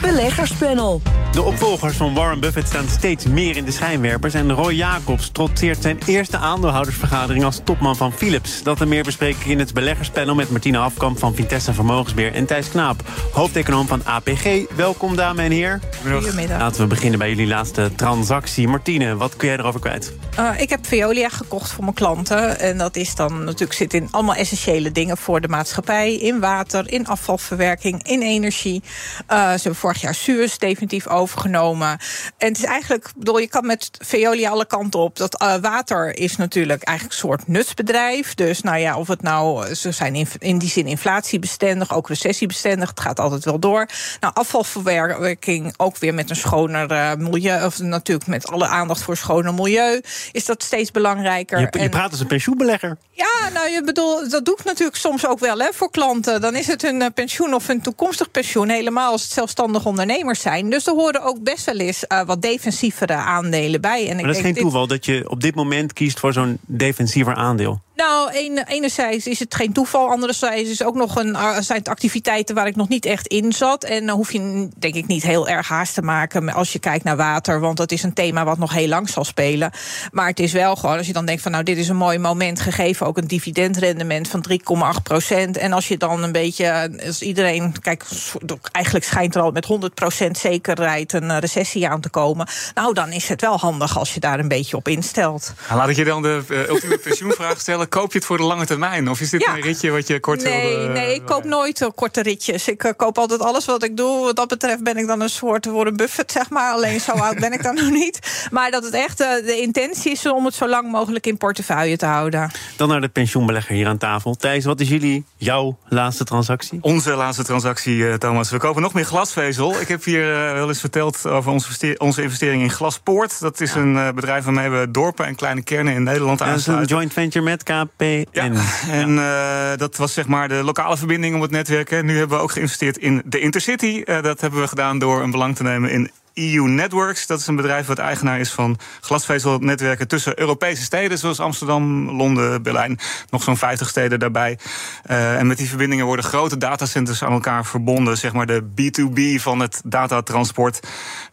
Beleggerspanel. De opvolgers van Warren Buffett staan steeds meer in de schijnwerpers... en Roy Jacobs trotseert zijn eerste aandeelhoudersvergadering... als topman van Philips. Dat en meer bespreek ik in het beleggerspanel... met Martina Afkamp van Vitesse Vermogensbeheer... en Thijs Knaap, hoofdeconoom van APG. Welkom, dames en heren. Goedemiddag. Laten we beginnen bij jullie laatste transactie. Martine, wat kun jij erover kwijt? Uh, ik heb Veolia gekocht voor mijn klanten. En dat is dan natuurlijk zit in allemaal essentiële dingen voor de maatschappij. In water, in afvalverwerking, in energie. Uh, ze hebben vorig jaar Suez definitief overgenomen. En het is eigenlijk, bedoel, je kan met Veolia alle kanten op. Dat uh, water is natuurlijk eigenlijk een soort nutsbedrijf. Dus nou ja, of het nou, ze zijn in, in die zin inflatiebestendig, ook recessiebestendig. Het gaat altijd wel door. Nou, afvalverwerking ook weer met een schoner milieu. Of natuurlijk met alle aandacht voor schoner milieu is dat steeds belangrijker. Je, je en, praat als een pensioenbelegger. Ja, nou, je bedoel, dat doe ik natuurlijk soms ook wel hè, voor klanten. Dan is het hun pensioen of hun toekomstig pensioen, helemaal als het zelfstandig ondernemers zijn. Dus er horen ook best wel eens uh, wat defensievere aandelen bij. En maar dat is geen toeval dat je op dit moment kiest voor zo'n defensiever aandeel. Nou, enerzijds is het geen toeval. Anderzijds is ook nog een, zijn het activiteiten waar ik nog niet echt in zat. En dan hoef je denk ik niet heel erg haast te maken als je kijkt naar water. Want dat is een thema wat nog heel lang zal spelen. Maar het is wel gewoon, als je dan denkt van nou, dit is een mooi moment gegeven. Ook een dividendrendement van 3,8 procent. En als je dan een beetje, als iedereen, kijk, eigenlijk schijnt er al met 100 procent zekerheid een recessie aan te komen. Nou, dan is het wel handig als je daar een beetje op instelt. Nou, laat ik je dan de uh, ultieme pensioenvraag stellen koop je het voor de lange termijn? Of is dit ja. een ritje wat je kort nee, wilde, Nee, ik koop nooit uh, korte ritjes. Ik uh, koop altijd alles wat ik doe. Wat dat betreft ben ik dan een soort Warren Buffett, zeg maar. Alleen zo oud ben ik dan nog niet. Maar dat het echt uh, de intentie is om het zo lang mogelijk in portefeuille te houden. Dan naar de pensioenbelegger hier aan tafel. Thijs, wat is jullie, jouw laatste transactie? Onze laatste transactie, Thomas. We kopen nog meer glasvezel. Ik heb hier wel eens verteld over onze, onze investering in Glaspoort. Dat is ja. een bedrijf waarmee we dorpen en kleine kernen in Nederland aansluiten. Dat is een joint venture met KPN. Ja, en uh, dat was zeg maar de lokale verbinding om het netwerk. Hè. Nu hebben we ook geïnvesteerd in de Intercity. Uh, dat hebben we gedaan door een belang te nemen in EU Networks. Dat is een bedrijf wat eigenaar is van glasvezelnetwerken tussen Europese steden, zoals Amsterdam, Londen, Berlijn. Nog zo'n 50 steden daarbij. Uh, en met die verbindingen worden grote datacenters aan elkaar verbonden. Zeg maar de B2B van het datatransport.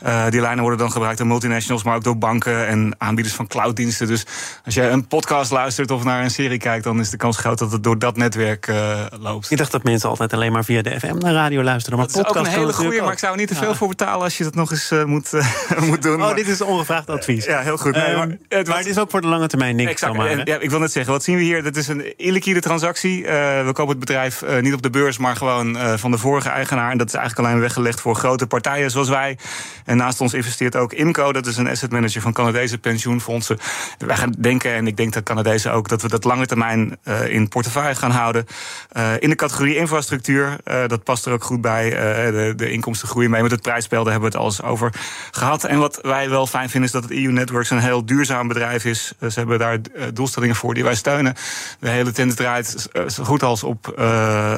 Uh, die lijnen worden dan gebruikt door multinationals, maar ook door banken en aanbieders van clouddiensten. Dus als je een podcast luistert of naar een serie kijkt, dan is de kans groot dat het door dat netwerk uh, loopt. Ik dacht dat mensen altijd alleen maar via de FM naar radio luisteren. Maar dat is ook een hele goede, maar ik zou er niet te veel ja. voor betalen als je dat nog eens uh, moet, uh, moet doen. Oh, maar... dit is ongevraagd advies. Ja, heel goed. Nee, um, maar, het, maar, het is ook voor de lange termijn niks. Exact. En, ja, ik wil net zeggen, wat zien we hier? Dat is een illiquide transactie. Uh, we kopen het bedrijf niet op de beurs, maar gewoon van de vorige eigenaar. En dat is eigenlijk alleen weggelegd voor grote partijen zoals wij. En naast ons investeert ook IMCO, dat is een asset manager van Canadese pensioenfondsen. Wij gaan denken, en ik denk dat Canadezen ook, dat we dat lange termijn in portefeuille gaan houden. in de categorie infrastructuur, dat past er ook goed bij. de, de inkomsten groeien mee met het prijsspel, daar hebben we het al eens over gehad. En wat wij wel fijn vinden is dat het EU Networks een heel duurzaam bedrijf is. Ze hebben daar doelstellingen voor die wij steunen. De hele tent draait zo goed als op uh,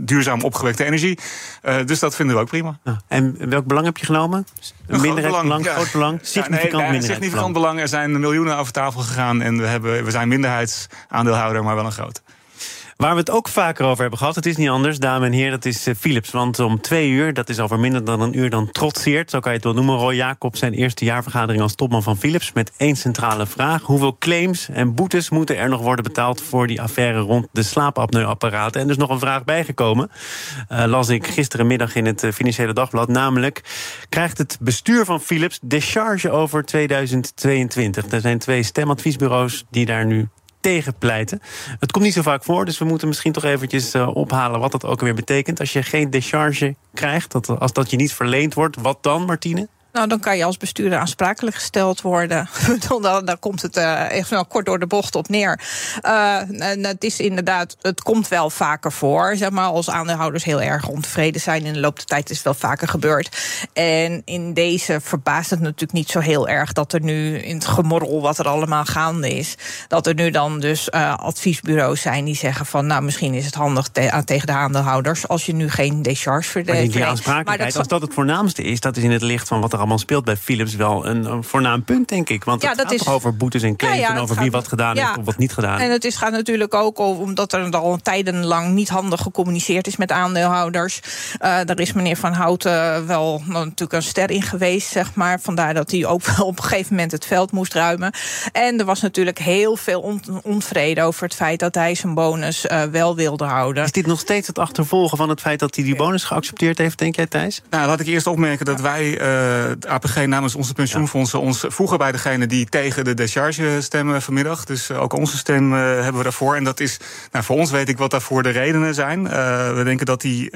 duurzaam opgewekte energie. Uh, dus dat vinden we ook prima. Ja. En welk belang heb je genomen? Een minderheidsbelang, ja. groot belang, significant ja, nee, nee, significant belang. Er zijn miljoenen over tafel gegaan en we, hebben, we zijn minderheidsaandeelhouder, maar wel een groot. Waar we het ook vaker over hebben gehad, het is niet anders, dames en heren, dat is uh, Philips. Want om twee uur, dat is over minder dan een uur, dan trotseert, zo kan je het wel noemen, Roy Jacob zijn eerste jaarvergadering als topman van Philips. Met één centrale vraag: hoeveel claims en boetes moeten er nog worden betaald voor die affaire rond de slaapapneuapparaten? En is nog een vraag bijgekomen, uh, las ik gisterenmiddag in het uh, Financiële Dagblad. Namelijk, krijgt het bestuur van Philips decharge over 2022? Er zijn twee stemadviesbureaus die daar nu tegen pleiten. Het komt niet zo vaak voor, dus we moeten misschien toch eventjes uh, ophalen wat dat ook weer betekent. Als je geen decharge krijgt, dat, als dat je niet verleend wordt, wat dan, Martine? Nou, dan kan je als bestuurder aansprakelijk gesteld worden. dan, dan komt het uh, echt wel kort door de bocht op neer. Uh, en het is inderdaad, het komt wel vaker voor. Zeg maar, als aandeelhouders heel erg ontevreden zijn in de loop der tijd, is het wel vaker gebeurd. En in deze verbaast het natuurlijk niet zo heel erg dat er nu in het gemorrel wat er allemaal gaande is, dat er nu dan dus uh, adviesbureaus zijn die zeggen van, nou, misschien is het handig te, tegen de aandeelhouders als je nu geen decharge verdeelt. Maar die aansprakelijkheid, als dat het voornaamste is, dat is in het licht van wat er allemaal speelt bij Philips wel een, een voornaam punt, denk ik. Want het ja, dat gaat is, toch over boetes en claims ja, en over wie wat gedaan heeft of wat niet gedaan En het is, gaat natuurlijk ook over, omdat er al tijdenlang niet handig gecommuniceerd is met aandeelhouders. Uh, daar is meneer Van Houten wel natuurlijk een ster in geweest, zeg maar. Vandaar dat hij ook wel op een gegeven moment het veld moest ruimen. En er was natuurlijk heel veel on onvrede over het feit dat hij zijn bonus uh, wel wilde houden. Is dit nog steeds het achtervolgen van het feit dat hij die bonus geaccepteerd heeft, denk jij, Thijs? Nou, laat ik eerst opmerken dat wij, uh, het APG namens onze pensioenfondsen, ons voegen bij degene die tegen de decharge stemmen vanmiddag. Dus uh, ook onze stem uh, hebben we daarvoor. En dat is, nou, voor ons weet ik wat daarvoor de redenen zijn. we denken dat, die,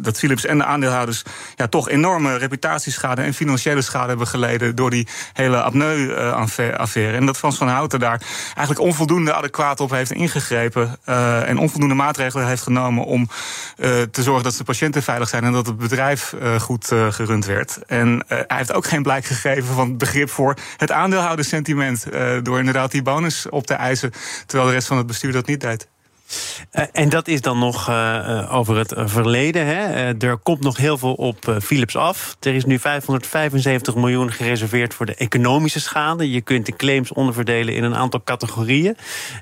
dat Philips en de aandeelhouders ja, toch enorme reputatieschade en financiële schade hebben geleden door die hele apneu-affaire. En dat Frans van Houten daar eigenlijk onvoldoende adequaat op heeft ingegrepen en onvoldoende maatregelen heeft genomen om te zorgen dat de patiënten veilig zijn en dat het bedrijf goed gerund werd. En hij heeft ook geen blijk gegeven van begrip voor het aandeelhoudersentiment. door inderdaad die bonus op te eisen, terwijl de rest van het bestuur dat niet deed. Uh, en dat is dan nog uh, over het verleden. Hè? Er komt nog heel veel op Philips af. Er is nu 575 miljoen gereserveerd voor de economische schade. Je kunt de claims onderverdelen in een aantal categorieën.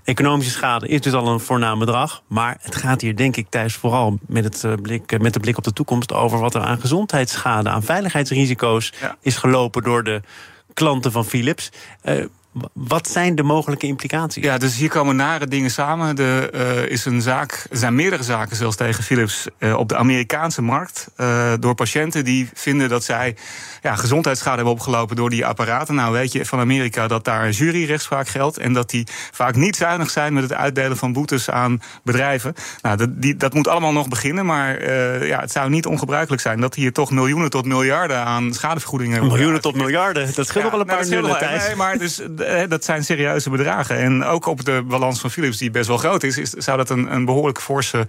Economische schade is dus al een voornaam bedrag. Maar het gaat hier, denk ik, thuis vooral met, het, blik, met de blik op de toekomst over wat er aan gezondheidsschade, aan veiligheidsrisico's ja. is gelopen door de klanten van Philips. Wat zijn de mogelijke implicaties? Ja, dus hier komen nare dingen samen. Er uh, is een zaak, er zijn meerdere zaken zelfs tegen Philips uh, op de Amerikaanse markt. Uh, door patiënten die vinden dat zij ja, gezondheidsschade hebben opgelopen door die apparaten. Nou weet je van Amerika dat daar een juryrechtspraak geldt. En dat die vaak niet zuinig zijn met het uitdelen van boetes aan bedrijven. Nou, dat, die, dat moet allemaal nog beginnen. Maar ja, het zou niet ongebruikelijk zijn dat hier toch miljoenen tot miljarden aan schadevergoedingen. Miljoenen tot miljarden, dat scheelt wel een nou, paar nullen tijd. Nee, maar dus dat zijn serieuze bedragen. En ook op de balans van Philips, die best wel groot is, zou dat een, een behoorlijk forse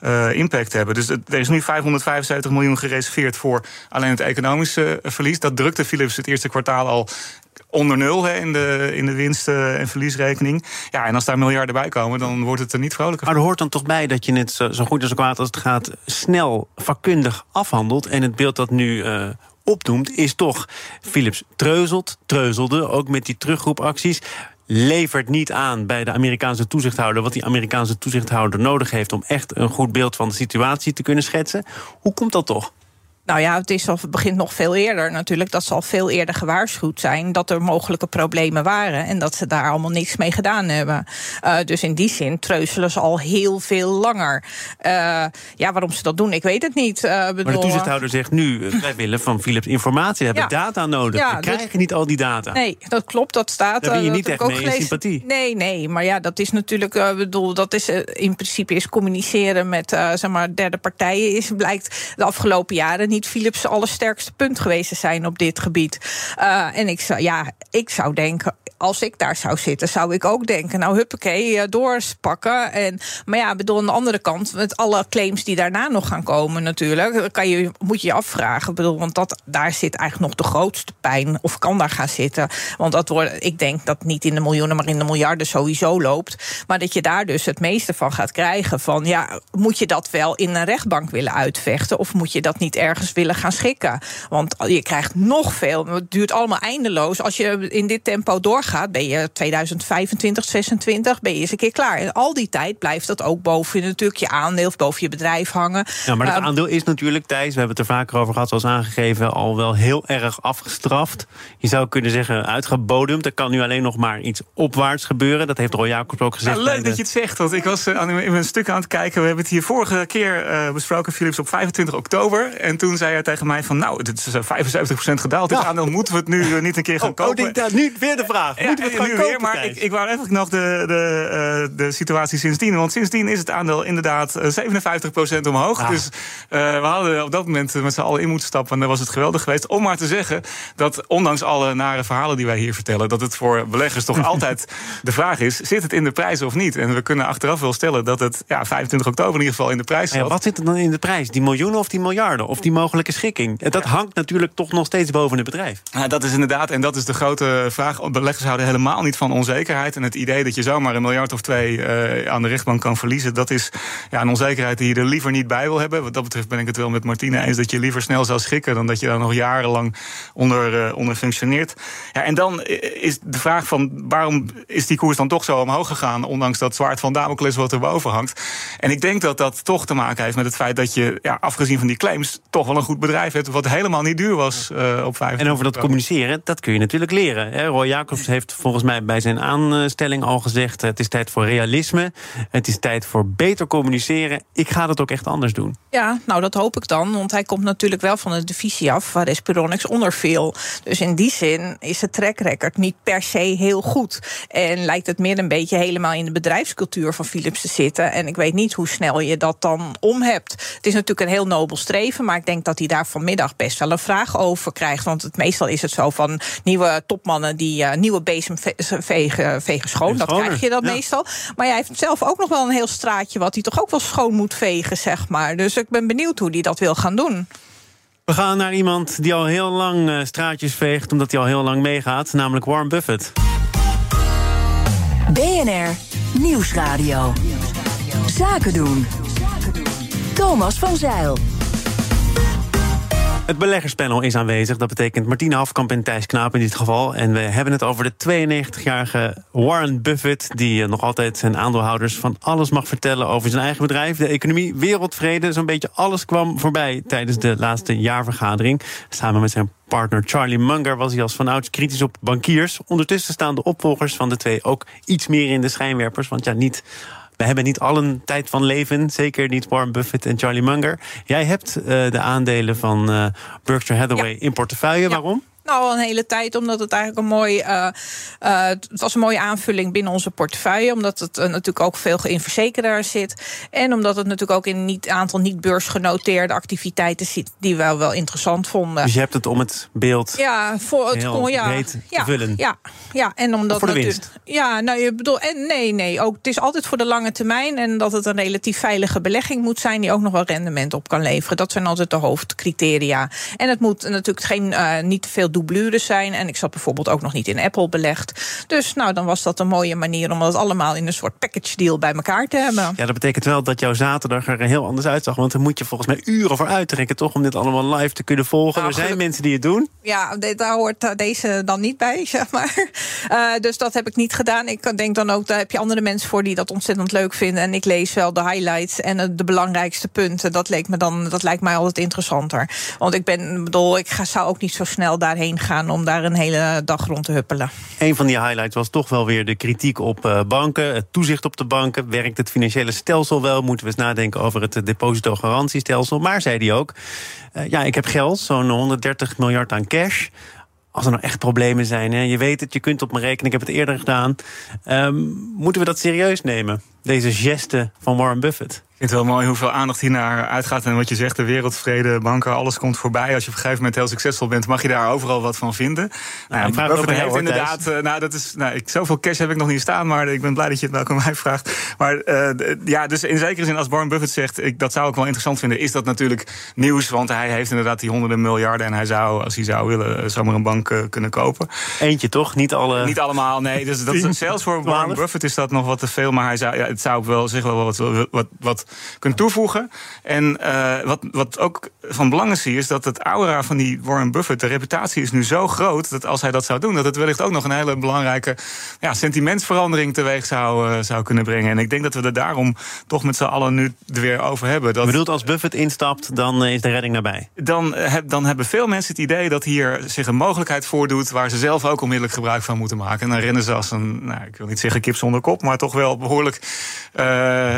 uh, impact hebben. Dus er is nu 575 miljoen gereserveerd voor alleen het economische verlies. Dat drukte Philips het eerste kwartaal al onder nul hè, in, de, in de winst- en verliesrekening. Ja, en als daar miljarden bij komen, dan wordt het er niet vrolijker Maar er hoort dan toch bij dat je het zo goed als kwaad als het gaat... snel, vakkundig afhandelt. En het beeld dat nu opdoemt, is toch Philips treuzelt, treuzelde, ook met die terugroepacties levert niet aan bij de Amerikaanse toezichthouder wat die Amerikaanse toezichthouder nodig heeft om echt een goed beeld van de situatie te kunnen schetsen. Hoe komt dat toch? Nou ja, het, is al, het begint nog veel eerder natuurlijk. Dat zal veel eerder gewaarschuwd zijn dat er mogelijke problemen waren. En dat ze daar allemaal niks mee gedaan hebben. Uh, dus in die zin treuzelen ze al heel veel langer. Uh, ja, waarom ze dat doen, ik weet het niet. Uh, bedoel, maar de toezichthouder zegt nu: wij willen van Philips informatie, we hebben ja, data nodig. Ja, we krijgen dus, niet al die data. Nee, dat klopt, dat staat. Daar ben je niet echt mee sympathie. Nee, nee, maar ja, dat is natuurlijk, bedoel, dat is in principe is communiceren met zeg maar derde partijen. Is blijkt de afgelopen jaren niet niet Philips allersterkste punt geweest zijn op dit gebied. Uh, en ik zou, ja, ik zou denken, als ik daar zou zitten, zou ik ook denken: nou, huppakee, eh, doorspakken. En, maar ja, bedoel, aan de andere kant, met alle claims die daarna nog gaan komen, natuurlijk, kan je, moet je je afvragen. Bedoel, want dat, daar zit eigenlijk nog de grootste pijn, of kan daar gaan zitten. Want dat wordt, ik denk dat niet in de miljoenen, maar in de miljarden sowieso loopt. Maar dat je daar dus het meeste van gaat krijgen. Van ja, moet je dat wel in een rechtbank willen uitvechten? Of moet je dat niet ergens willen gaan schikken? Want je krijgt nog veel. Het duurt allemaal eindeloos. Als je in dit tempo doorgaat gaat, ben je 2025, 26, ben je eens een keer klaar. En al die tijd blijft dat ook boven natuurlijk je aandeel of boven je bedrijf hangen. Ja, maar het ehm, aandeel is natuurlijk, Thijs, we hebben het er vaker over gehad, zoals aangegeven, al wel heel erg afgestraft. Je zou kunnen zeggen uitgebodemd. Er kan nu alleen nog maar iets opwaarts gebeuren. Dat heeft Roy Jacobs ook gezegd. leuk dat je het zegt, want ik was uh, in mijn stuk aan het kijken. We hebben het hier vorige keer uh, besproken, Philips, op 25 oktober. En toen zei hij tegen mij van, nou, dit is 75% gedaald. Dit aandeel moeten we het nu niet een keer gaan oh, kopen. Oh, denk, nu weer de vraag. Moeten we het nu weer, maar ik, ik wou even nog de, de, uh, de situatie sindsdien. Want sindsdien is het aandeel inderdaad 57% omhoog. Ja. Dus we hadden op dat moment met z'n allen in moeten stappen. En dan was het geweldig geweest. Om maar te zeggen dat ondanks alle nare verhalen die wij hier vertellen... dat het voor beleggers toch altijd de vraag is... zit het in de prijs of niet? En we kunnen achteraf wel stellen dat het ja, 25 oktober in ieder geval in de prijs zat. Ja, wat zit er dan in de prijs? Die miljoenen of die miljarden? Of die mogelijke schikking? Dat hangt natuurlijk toch nog steeds boven het bedrijf. Ja, dat is inderdaad, en dat is de grote vraag. Beleggers houden helemaal niet van onzekerheid. En het idee dat je zomaar een miljard of twee uh, aan de rechtbank kan verliezen... dat is ja, een onzekerheid die je er liever niet bij wil hebben. Wat dat betreft ben ik het wel met Martine eens... dat je liever snel zou schikken dan dat je daar nog jarenlang onder, uh, onder functioneert. Ja, en dan is de vraag van waarom is die koers dan toch zo omhoog gegaan... ondanks dat zwaard van Damocles wat erboven hangt. En ik denk dat dat toch te maken heeft met het feit dat je... Ja, afgezien van die claims, toch wel een goed bedrijf hebt... wat helemaal niet duur was uh, op vijf. En over dat communiceren, dat kun je natuurlijk leren. Hè? Roy Jacobs heeft volgens mij bij zijn aanstelling al gezegd... het is tijd voor realisme, het is tijd voor beter communiceren. Ik ga dat ook echt anders doen. Ja, nou dat hoop ik dan, want hij komt natuurlijk wel van de divisie af... waar Esperonics onder viel. Dus in die zin is het track record niet per se heel goed. En lijkt het meer een beetje helemaal in de bedrijfscultuur van Philips te zitten. En ik weet niet hoe snel je dat dan om hebt. Het is natuurlijk een heel nobel streven, maar ik denk dat hij daar vanmiddag best wel een vraag over krijgt. Want het, meestal is het zo van nieuwe topmannen die uh, nieuwe bezem vegen, vegen schoon. Dat krijg je dan meestal. Maar hij heeft zelf ook nog wel een heel straatje wat hij toch ook wel schoon moet vegen, zeg maar. Dus ik ben benieuwd hoe hij dat wil gaan doen. We gaan naar iemand die al heel lang uh, straatjes veegt, omdat hij al heel lang meegaat, namelijk Warren Buffett. BNR Nieuwsradio. Zaken doen. Thomas van Zeil. Het beleggerspanel is aanwezig. Dat betekent Martine Hafkamp en Thijs Knaap in dit geval. En we hebben het over de 92-jarige Warren Buffett... die eh, nog altijd zijn aandeelhouders van alles mag vertellen over zijn eigen bedrijf. De economie, wereldvrede, zo'n beetje alles kwam voorbij... tijdens de laatste jaarvergadering. Samen met zijn partner Charlie Munger was hij als vanouds kritisch op bankiers. Ondertussen staan de opvolgers van de twee ook iets meer in de schijnwerpers. Want ja, niet we hebben niet allen tijd van leven. Zeker niet Warren Buffett en Charlie Munger. Jij hebt uh, de aandelen van uh, Berkshire Hathaway ja. in portefeuille. Ja. Waarom? Nou, al een hele tijd, omdat het eigenlijk een mooi. Uh, uh, het was een mooie aanvulling binnen onze portefeuille. Omdat het uh, natuurlijk ook veel verzekeraars zit. En omdat het natuurlijk ook in een aantal niet beursgenoteerde activiteiten zit. die we wel, interessant vonden. Dus je hebt het om het beeld. Ja, voor het heel ja, breed ja, te vullen. Ja, ja, en omdat voor de winst. Ja, nou, je bedoelt. En nee, nee. Ook, het is altijd voor de lange termijn. En dat het een relatief veilige belegging moet zijn. die ook nog wel rendement op kan leveren. Dat zijn altijd de hoofdcriteria. En het moet natuurlijk geen, niet te veel doublures zijn. En ik zat bijvoorbeeld ook nog niet in Apple belegd. Dus nou, dan was dat een mooie manier om dat allemaal in een soort package deal bij elkaar te hebben. Ja, dat betekent wel dat jouw zaterdag er heel anders uitzag. Want dan moet je volgens mij uren voor uittrekken, toch? Om dit allemaal live te kunnen volgen. Nou, er zijn mensen die het doen. Ja, daar hoort eh, deze dan niet bij, zeg maar. Eh, dus dat heb ik niet gedaan. Ik denk dan ook, daar heb je andere mensen voor die dat ontzettend leuk vinden. En ik lees wel de highlights en de belangrijkste punten. Dat, leek me dan, dat lijkt mij altijd interessanter. Want ik ben, bedoel, ik ga, zou ook niet zo snel daarheen gaan om daar een hele dag rond te huppelen. Een van die highlights was toch wel weer de kritiek op eh, banken. Het toezicht op de banken. Werkt het financiële stelsel wel? Moeten we eens nadenken over het depositogarantiestelsel? Maar zei hij ook, eh, ja, ik heb geld, zo'n 130 miljard aan cash. Als er nou echt problemen zijn, hè, je weet het, je kunt op me rekenen, ik heb het eerder gedaan. Ehm, moeten we dat serieus nemen? Deze geste van Warren Buffett. Ik vind het wel mooi hoeveel aandacht hier naar uitgaat. En wat je zegt, de wereldvrede, banken, alles komt voorbij. Als je op een gegeven moment heel succesvol bent, mag je daar overal wat van vinden. Nou, ik vraag Buffett heeft hoor, inderdaad, eh, nou, dat is, nou, ik, zoveel cash heb ik nog niet staan, maar ik ben blij dat je het nou aan mij vraagt. Maar eh, ja, dus in zekere zin, als Warren Buffett zegt, ik, dat zou ik wel interessant vinden, is dat natuurlijk nieuws. Want hij heeft inderdaad die honderden miljarden en hij zou, als hij zou willen, eh, zomaar een bank kunnen kopen. Eentje toch? Niet alle. Niet allemaal, nee. Dus dat, zelfs voor? Warren Buffett is dat nog wat te veel. Maar hij zou, ja, het zou wel zich wel wat, wat, wat kunnen toevoegen. En eh, wat, wat ook van belang is hier, is dat het aura van die Warren Buffett, de reputatie is nu zo groot, dat als hij dat zou doen, dat het wellicht ook nog een hele belangrijke ja, sentimentsverandering teweeg zou, eh, zou kunnen brengen. En ik denk dat we er daarom toch met z'n allen nu er weer over hebben. Dat Je bedoelt, als Buffett instapt, dan eh, is de redding nabij. dan, heb, dan hebben veel mensen het idee dat hier zich een mogelijkheid voordoet waar ze zelf ook onmiddellijk gebruik van moeten maken. En dan rennen ze als een, nou, ik wil niet zeggen kip zonder kop, maar toch wel behoorlijk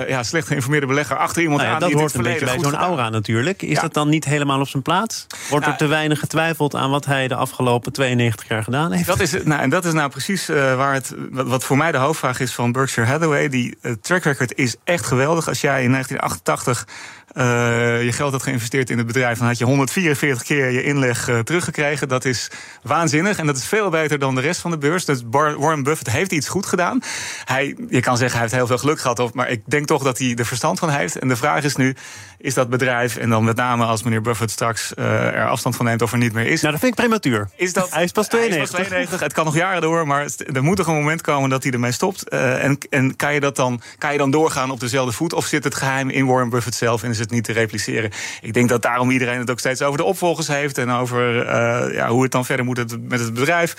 ja, slecht geïnformeerde belegger achter iemand nou aan. Dat die hoort een beetje bij zo'n aura natuurlijk. Is dat dan niet helemaal op zijn plaats? Wordt er te weinig getwijfeld aan wat hij de afgelopen 92 jaar gedaan heeft? Dat is, nou, en dat is nou precies waar het, wat, voor mij de hoofdvraag is van Berkshire Hathaway. Die track record is echt geweldig. Als jij in 1988 uh, je geld had geïnvesteerd in het bedrijf, dan had je 144 keer je inleg uh, teruggekregen. Dat is waanzinnig en dat is veel beter dan de rest van de beurs. Dus Warren Buffett heeft iets goed gedaan. Hij, je kan zeggen, hij heeft heel veel geluk gehad, maar ik denk toch dat hij er verstand van heeft. En de vraag is nu: is dat bedrijf, en dan met name als meneer Buffett straks uh, er afstand van neemt of er niet meer is. Nou, dat vind ik prematuur. Is dat, hij is pas 92. Hij is pas 92. Het kan nog jaren door, maar er moet toch een moment komen dat hij ermee stopt. en en kan, je dat dan, kan je dan doorgaan op dezelfde voet? Of zit het geheim in Warren Buffett zelf en is het niet te repliceren? Ik denk dat daarom iedereen het ook steeds over de opvolgers heeft en over uh, ja, hoe het dan verder moet met het bedrijf.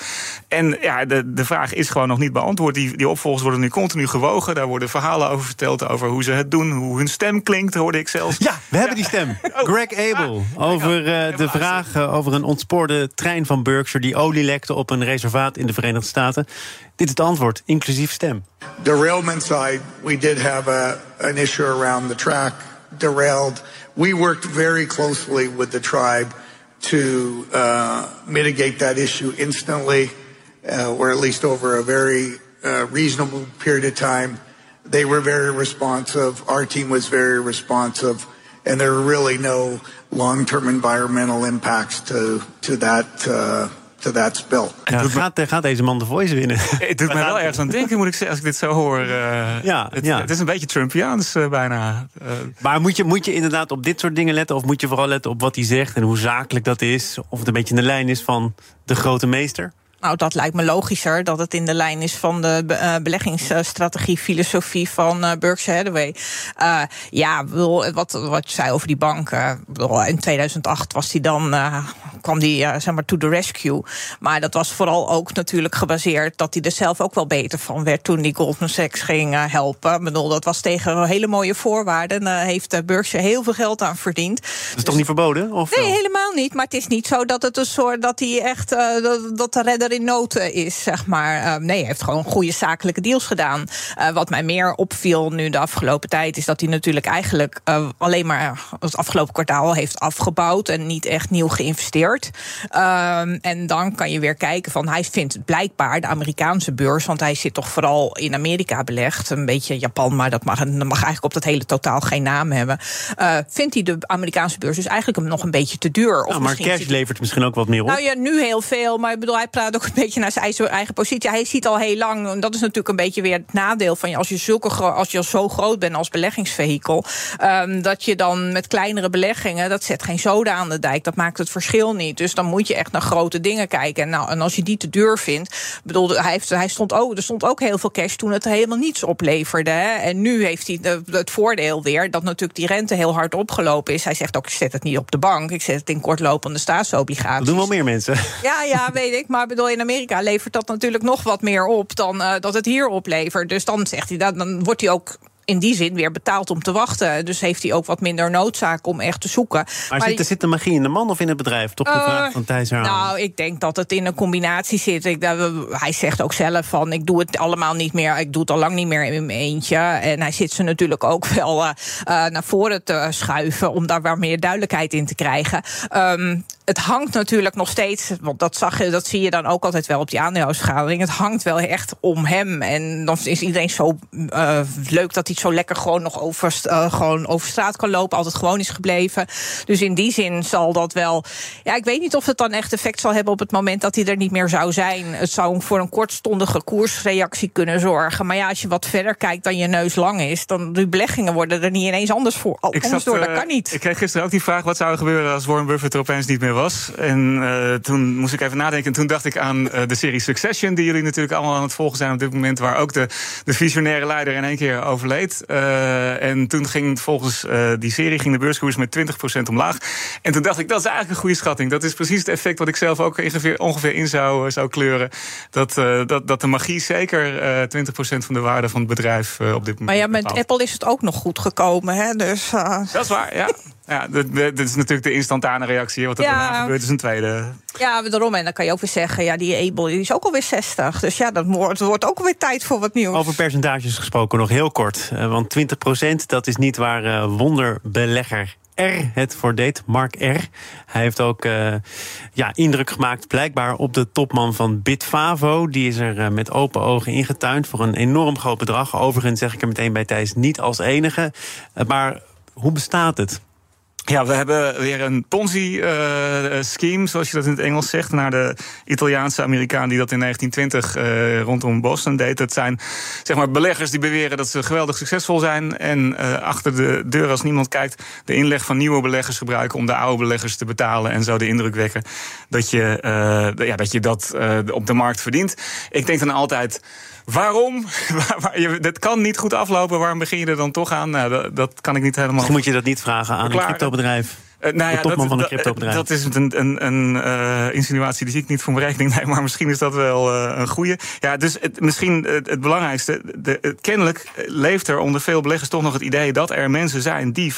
En ja, de, de vraag is gewoon nog niet beantwoord. Die, die opvolgers worden nu continu gewogen. Daar worden verhalen over verteld, over hoe ze het doen, hoe hun stem klinkt, hoorde ik zelfs. Ja, we hebben die stem. Oh. Greg Abel. Over uh, de vraag over een ontspoorde trein van Berkshire die olie lekte op een reservaat in de Verenigde Staten. Dit is het antwoord, inclusief stem. Derailment side, we did have a, an issue around the track derailed. We worked very closely with the tribe to uh, mitigate that issue instantly, uh, or at least over a very uh, reasonable period of time. They were very responsive. Our team was very responsive. And there are really no long-term environmental impacts to, to that uh, to that spill. Ja, gaat, gaat, deze man de Voice winnen? Het doet mij wel ergens aan denken, moet ik zeggen, als ik dit zo hoor. Uh, ja, het, ja. het is een beetje Trumpiaans uh, bijna. Uh. Maar moet je, moet je inderdaad op dit soort dingen letten? Of moet je vooral letten op wat hij zegt en hoe zakelijk dat is? Of het een beetje in de lijn is van de grote meester? Nou, dat lijkt me logischer dat het in de lijn is van de uh, beleggingsstrategie, filosofie van uh, Berkshire Hathaway. Uh, ja, wat, wat je zei over die banken. In 2008 was die dan, kwam die zeg maar to the rescue. Maar dat was vooral ook natuurlijk gebaseerd dat hij er zelf ook wel beter van werd toen die Goldman Sachs ging helpen. Ik bedoel, dat was tegen hele mooie voorwaarden. Daar heeft Berkshire heel veel geld aan verdiend. Dat is dus, toch niet verboden? Of nee, helemaal niet. Maar het is niet zo dat het een soort dat hij echt dat, dat de redder in nood is, zeg maar. Uh, nee, hij heeft gewoon goede zakelijke deals gedaan. Uh, wat mij meer opviel nu de afgelopen tijd... is dat hij natuurlijk eigenlijk uh, alleen maar het afgelopen kwartaal heeft afgebouwd... en niet echt nieuw geïnvesteerd. Ehm, en dan kan je weer kijken van... hij vindt blijkbaar de Amerikaanse beurs... want hij zit toch vooral in Amerika belegd. Een beetje Japan, maar dat mag, dat mag eigenlijk op dat hele totaal geen naam hebben. vindt hij de Amerikaanse beurs dus eigenlijk nog een beetje te duur? Of maar cash levert misschien ook wat meer op. Nou ja, nu heel veel, maar ik bedoel, hij praat ook een beetje naar zijn eigen positie. Hij ziet al heel lang, en dat is natuurlijk een beetje weer het nadeel van je, als je, zulke als je zo groot bent als beleggingsvehikel, um, dat je dan met kleinere beleggingen, dat zet geen zoden aan de dijk. Dat maakt het verschil niet. Dus dan moet je echt naar grote dingen kijken. En, nou, en als je die te duur vindt, bedoel, hij, heeft, hij stond ook, er stond ook heel veel cash toen het helemaal niets opleverde. Hè. En nu heeft hij de, het voordeel weer dat natuurlijk die rente heel hard opgelopen is. Hij zegt ook, ik zet het niet op de bank, ik zet het in kortlopende staatsobligaties. Dat doen wel meer mensen. Ja, ja, weet ik. Maar bedoel, in Amerika levert dat natuurlijk nog wat meer op dan uh, dat het hier oplevert. Dus dan zegt hij dat, dan wordt hij ook in die zin weer betaald om te wachten. Dus heeft hij ook wat minder noodzaak om echt te zoeken. Maar, maar zit, zit de magie in de man of in het bedrijf? Toch de uh, vraag van Thijs Nou, ik denk dat het in een combinatie zit. Ik, dat, hij zegt ook zelf van, ik doe het allemaal niet meer. Ik doe het al lang niet meer in mijn eentje. En hij zit ze natuurlijk ook wel uh, naar voren te schuiven... om daar weer meer duidelijkheid in te krijgen. Um, het hangt natuurlijk nog steeds, want dat, zag je, dat zie je dan ook altijd wel op die aandeelhoudschaling. Het hangt wel echt om hem. En dan is iedereen zo uh, leuk dat hij zo lekker gewoon nog over, uh, gewoon over straat kan lopen. Altijd gewoon is gebleven. Dus in die zin zal dat wel. Ja, ik weet niet of het dan echt effect zal hebben op het moment dat hij er niet meer zou zijn. Het zou voor een kortstondige koersreactie kunnen zorgen. Maar ja, als je wat verder kijkt dan je neus lang is, dan die beleggingen worden er niet ineens anders voor. Ik anders zat, door. Dat kan niet. Ik kreeg gisteren ook die vraag: wat zou er gebeuren als Warren Buffett er opeens niet meer was? En uh, toen moest ik even nadenken. En toen dacht ik aan uh, de serie Succession, die jullie natuurlijk allemaal aan het volgen zijn op dit moment, waar ook de, de visionaire leider in één keer overleed. Uh, en toen ging volgens die serie ging de beurskoers met 20% omlaag. En toen dacht ik, dat is eigenlijk een goede schatting. Dat is precies het effect wat ik zelf ook ongeveer, ongeveer in zou, zou kleuren. Dat, dat, dat de magie zeker 20% van de waarde van het bedrijf op dit moment. Maar ja, met bepaalt. Apple is het ook nog goed gekomen. Hè? Dus, dat is waar, ja. Ja, dat, dat is natuurlijk de instantane reactie. Wat er Ja. daarna gebeurt is een tweede. Ja, daarom. En dan kan je ook weer zeggen, ja, die Abel die is ook alweer 60. Dus ja, dat wordt, het wordt ook alweer tijd voor wat nieuws. Over percentages gesproken nog heel kort. Eh, want 20% dat is niet waar eh, wonderbelegger R het voor deed, Mark R. Hij heeft ook eh, ja, indruk gemaakt blijkbaar op de topman van Bitfavo. Die is er met open ogen ingetuind voor een enorm groot bedrag. Overigens zeg ik er meteen bij Thijs niet als enige. Maar hoe bestaat het? Ja, we hebben weer een Ponzi-scheme, zoals je dat in het Engels zegt, naar de Italiaanse Amerikaan die dat in 1920 eh, rondom Boston deed. Dat zijn zeg maar beleggers die beweren dat ze geweldig succesvol zijn en eh, achter de deur, als niemand kijkt, de inleg van nieuwe beleggers gebruiken om de oude beleggers te betalen en zo de indruk wekken dat je eh, ja, dat, je dat eh, op de markt verdient. Ik denk dan altijd. Waarom? Dat kan niet goed aflopen. Waarom begin je er dan toch aan? Nou, dat, dat kan ik niet helemaal. Misschien moet je dat niet vragen aan een Verklaren. Cryptobedrijf. Eh, nou de ja, topman van een dat, cryptobedrijf. Dat is een, een, een eh, insinuatie die zie ik niet voor mijn rekening. Nee, maar misschien is dat wel eh, een goede. Ja, dus het, misschien het, het belangrijkste. De, het- kennelijk leeft er onder veel beleggers toch nog het idee dat er mensen zijn die 25%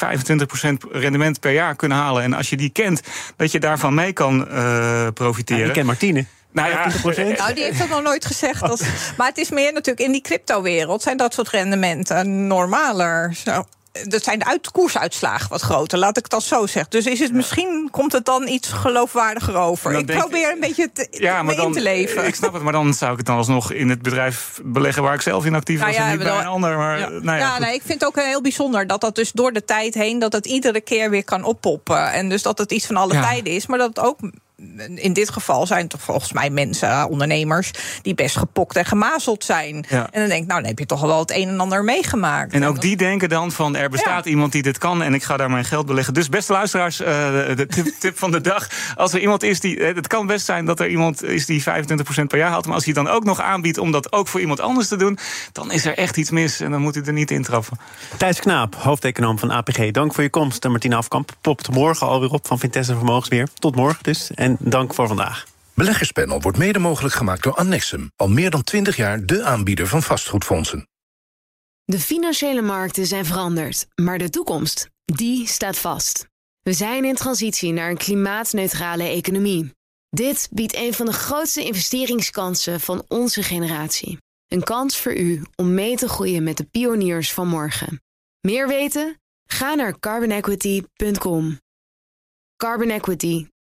rendement per jaar kunnen halen. En als je die kent, dat je daarvan mee kan eh, Ja, profiteren. ik ken Martine. nou ja, 25%. Nou, die heeft dat nog nooit gezegd. Dat, maar het is meer natuurlijk in die cryptowereld zijn dat soort rendementen normaler. Zo. Dat zijn de uit, koersuitslagen wat groter, laat ik het dan zo zeggen. Dus is het misschien komt het dan iets geloofwaardiger over. Dan Ik denk- probeer een beetje te, ja, maar dan, in te leven. Ik snap het, maar dan zou ik het dan alsnog in het bedrijf beleggen waar ik zelf in actief Nou was ja, en niet bij een ander. Maar, Ja, nou ja, nee, ik vind het ook heel bijzonder dat dat dus door de tijd heen... dat het iedere keer weer kan oppoppen. En dus dat het iets van alle tijden is. Maar dat het ook, in dit geval zijn het volgens mij mensen, ondernemers... die best gepokt en gemazeld zijn. Ja. En dan denk ik, nou, dan heb je toch wel het een en ander meegemaakt. En ook dat- die denken dan van er bestaat Ja. iemand die dit kan en ik ga daar mijn geld beleggen. Dus beste luisteraars, eh, de, tip, tip van de dag. Als er iemand is die. eh, Het kan best zijn dat er iemand is die 25% per jaar haalt. Maar als hij dan ook nog aanbiedt om dat ook voor iemand anders te doen. dan is er echt iets mis en dan moet u er niet intrappen. Thijs Knaap, hoofdeconoom van APG. Dank voor je komst. En Martina Afkamp popt morgen alweer op van Vitesse Vermogensbeheer. Tot morgen dus. En dank voor vandaag. Beleggerspanel wordt mede mogelijk gemaakt door Annexum. Al meer dan 20 jaar de aanbieder van vastgoedfondsen. De financiële markten zijn veranderd, maar de toekomst, die staat vast. We zijn in transitie naar een klimaatneutrale economie. Dit biedt een van de grootste investeringskansen van onze generatie. Een kans voor u om mee te groeien met de pioniers van morgen. Meer weten? Ga naar carbonequity.com. Carbon Equity.